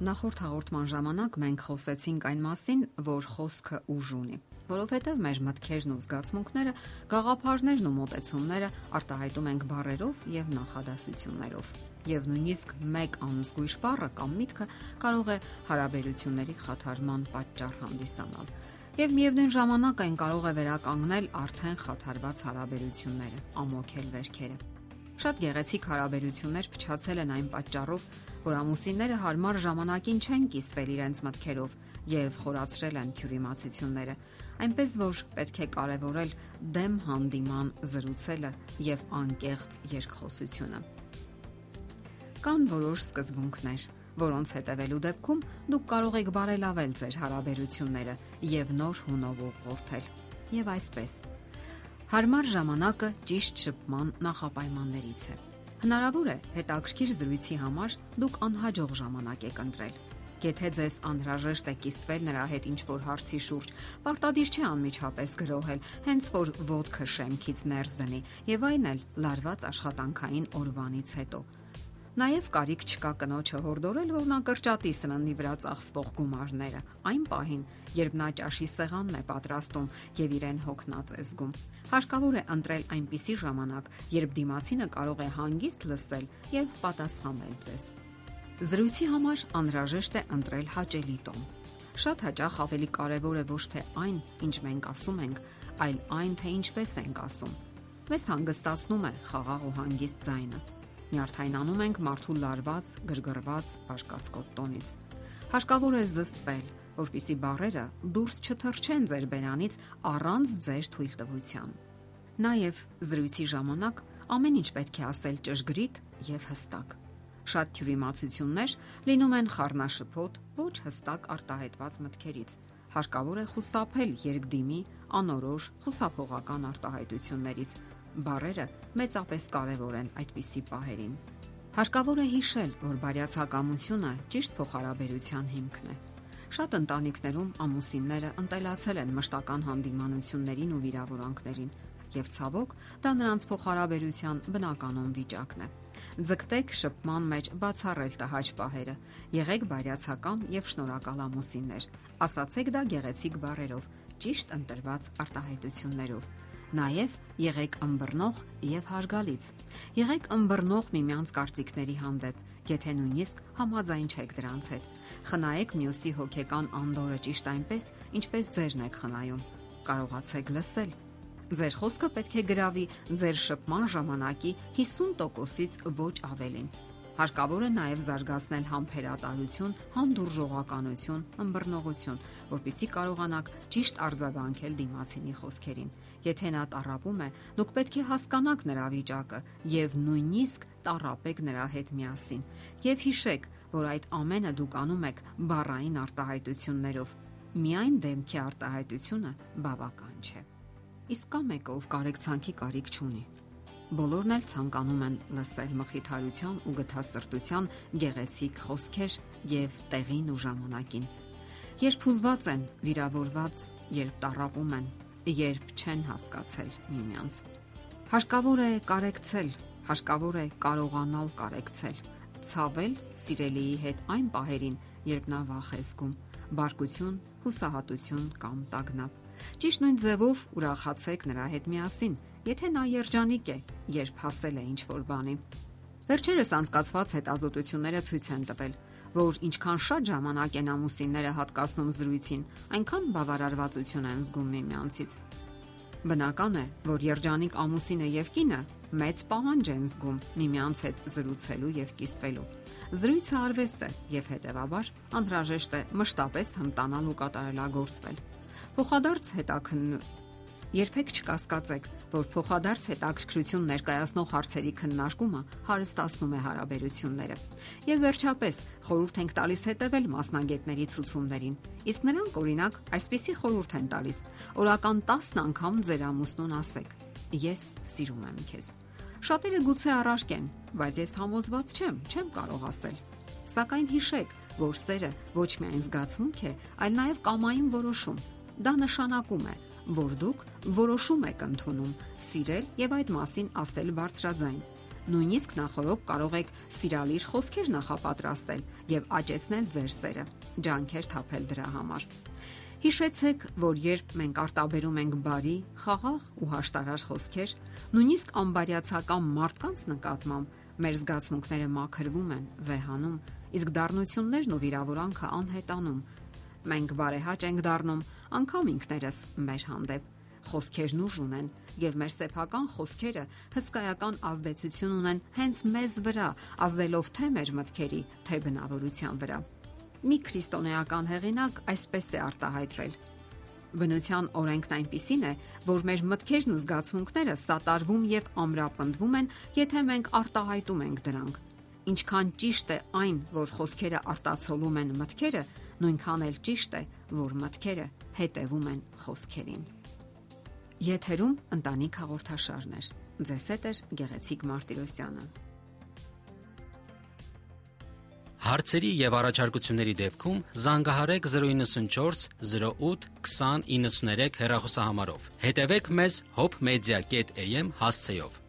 Նախորդ հաղորդման ժամանակ մենք խոսեցինք այն մասին, որ խոսքը ուժ ունի, որովհետև մեր մտքերն ու զգացմունքները, գաղափարներն ու մտածումները արտահայտում ենք բառերով եւ նախադասություններով։ Եվ նույնիսկ մեկ անզգույշ բառը կամ միտքը կարող է հարաբերությունների խաթարման պատճառ հանդիսանալ։ Եվ միևնույն ժամանակ այն կարող է վերականգնել արդեն խաթարված հարաբերությունները, ամոքել վերքերը։ Շատ գեղեցիկ հարաբերություններ փչացել են այն պատճառով, որ ամուսինները հարմար ժամանակին չեն կիսվել իրենց մտքերով եւ խորացրել են թյուրիմացությունները։ Այնպես որ պետք է կարևորել դեմ հանդիման զրուցելը եւ անկեղծ երկխոսությունը։ Կան որոշ սկզբունքներ, որոնց հետևելու դեպքում դուք կարող եք բարելավել ձեր հարաբերությունները եւ նոր հունով ուղղորդել։ Եվ այսպես Հարմար ժամանակը ճիշտ շփման նախապայմաններից է։ Հնարավոր է հետաքրքիր զրույցի համար դուք անհաջող ժամանակ եք ընտրել։ Եթե ձեզ անհրաժեշտ է կիսվել նրա հետ ինչ-որ հարցի շուրջ, պարտադիր չէ անմիջապես գրոհել, հենց որ ոդկը շեմքից ներս դնի, եւ այն էլ լարված աշխատանքային օրվանից հետո։ Նաև կարիք չկա կնոջը հորդորել, որ նա կրճատի սննդի վրա ծախսվող գումարները։ Այն պահին, երբ նա ճաշի սեղանն է պատրաստում եւ իրեն հոգնած է զգում, հարկավոր է ընտրել այնպիսի ժամանակ, երբ դիմացինը կարող է հանգիստ լսել եւ պատասխանել ձեզ։ Զրույցի համար անհրաժեշտ է ընտրել հաճելի տոն։ Շատ հաճախ ավելի կարևոր է ոչ թե այն, ինչ մենք ասում ենք, այլ այն, թե ինչպես ենք ասում։ Մեզ հանգստացնում է խաղաղ ու հանգիստ ձայնը նյարդայնանում ենք մարդու լարված, գրգռված, աշկացկոտ տոնից։ Հարկավոր է զսպել, որpիսի բարերը դուրս չթռչեն ձեր բերանից առանց ձեր թույլտվության։ Նաև զրույցի ժամանակ ամեն ինչ պետք է ասել ճշգրիտ եւ հստակ։ Շատ թյուրիմացություններ լինում են խառնաշփոթ, ոչ հստակ արտահայտված մտքերից։ Հարկավոր է խուսափել երկդիմի, անորոշ, խուսափողական արտահայտություններից, Բարերը մեծապես կարևոր են այդպիսի պահերին։ Հարկավոր է հիշել, որ բարյացակամությունը ճիշտ փոխհարաբերության հիմքն է։ Շատ ընտանիքներում ամուսինները ընտելացել են մշտական հանդիմանություններին ու վիրավորանքներին, եւ ցավոք դա նրանց փոխհարաբերության բնականon վիճակն է։ Ձգտեք շփման մեջ բացառել տհաճ պահերը։ Եղեք բարյացակամ եւ շնորհակալ ամուսիններ։ Ասացեք դա գեղեցիկ բառերով, ճիշտ ընտրված արտահայտություններով Նաև եղեք ըմբռնող եւ հարգալից։ Եղեք ըմբռնող միմյանց կարծիքների հանդեպ, եթե նույնիսկ համաձայն չեք դրանց հետ։ Խնայեք մյուսի հոգեկան անդորը ճիշտ այնպես, ինչպես ձերն եք խնայում։ Կարողացեք լսել։ Ձեր խոսքը պետք է գրավի ձեր շփման ժամանակի 50%-ից ոչ ավելին։ Հարկավոր է նաև զարգացնել համբերատարություն, հանդուրժողականություն, ըմբռնողություն, որpիսի կարողանաք ճիշտ արձագանքել դիմացինի խոսքերին։ Եթե նա տարապում է, դուք պետք է հասկանաք նրա վիճակը եւ նույնիսկ տարապեք նրա հետ միասին։ Եվ հիշեք, որ այդ ամենը դուք անում եք բառային արտահայտություններով։ Միայն դեմքի արտահայտությունը բավական չէ։ Իսկ կա մեկը, ով կարեկցանքի կարիք չունի Բոլորն էլ ցանկանում են լսել մխիթարության ու գթասրտության գեղեցիկ խոսքեր եւ տեղին ու ժամանակին։ Երբ հուզված են, վիրավորված, երբ տարապում են, երբ չեն հասկացել միմյանց։ Հարկավոր է կարեկցել, հարկավոր է կարողանալ կարեկցել, ցավել սիրելիի հետ այն պահերին, երբ նա վախ է զգում, բարկություն, հուսահատություն կամ տագնապ Ճիշտ նույն ձևով ուրախացեք նրա հետ միասին, եթե նա երջանիկ է, երբ հասել է ինչ որ բանի։ Վերջերս անցկացված հետազոտությունները ցույց են տվել, որ ինչքան շատ ժամանակ են ամուսինները հատկացնում զրույցին, այնքան բավարարվածություն են զգում միմյանցից։ Բնական է, որ երջանիկ ամուսինը եւ կինը մեծ պահանջ են զգում միմյանց հետ զրուցելու եւ կիսվելու։ Զրույցը արվեստ է եւ հետեւաբար անհրաժեշտ է մշտապես հմտանալ ու կատարելագործվել։ Փոխադարձ հետաքնն Երբեք չկասկածեք, որ փոխադարձ հետաքրքրություն ներկայացնող հարցերի քննարկումը հարստացնում է հարաբերությունները։ Եվ վերջապես, խորհուրդ ենք տալիս հետևել մասնագետների ցուցումներին։ Իսկ նրանք օրինակ այսպիսի խորհուրդ են տալիս. օրական 10 անգամ ձեր ամուսնուն ասեք. Ես սիրում եմ քեզ։ Շատերը գուցե առարկեն, բայց ես համոզված չեմ, չեմ կարող ասել։ Սակայն հիշեք, որ սերը ոչ միայն զգացմունք է, այլ նաև կամային որոշում Դա նշանակում է, որ դուք որոշում եք ընդունում սիրել եւ այդ մասին ասել բարձրաձայն։ Նույնիսկ նախորոք կարող եք սիրալիր խոսքեր նախապատրաստել եւ աճեցնել ձեր սերը, ջանքեր թափել դրա համար։ Հիշեցեք, որ երբ մենք արտաբերում ենք բարի, խաղաղ ու հաշտարար խոսքեր, նույնիսկ անբարյացակամ մարդկանց նկատմամբ մեր զգացմունքները մաքրվում են, վեհանում, իսկ դառնություններն ու վիրավորանքը անհետանում։ Մենք բարեհաճ ենք դառնում անկամ ինքներս մեր հանդեպ Խոսքերն ուժ ունեն եւ մեր սեփական խոսքերը հսկայական ազդեցություն ունեն հենց մեզ վրա, ազդելով թե մեր մտքերի, թե բնավորության վրա։ Մի քրիստոնեական հեղինակ այսպես է արտահայտվել. Բնության օրենքն այնպիսին է, որ մեր մտքերն ու զգացմունքները սատարվում եւ ամրապնդվում են, եթե մենք արտահայտում ենք դրանք։ Ինչքան ճիշտ է այն, որ խոսքերը արտացոլում են մտքերը, նույնքան էլ ճիշտ է, որ մտքերը հետևում են խոսքերին։ Եթերում ընտանիք հաղորդաշարն է։ Ձեզ հետ է Գեղեցիկ Մարտիրոսյանը։ Հարցերի եւ առաջարկությունների դեպքում զանգահարեք 094 08 2093 հեռախոսահամարով։ Հետևեք մեզ hopmedia.am հասցեով։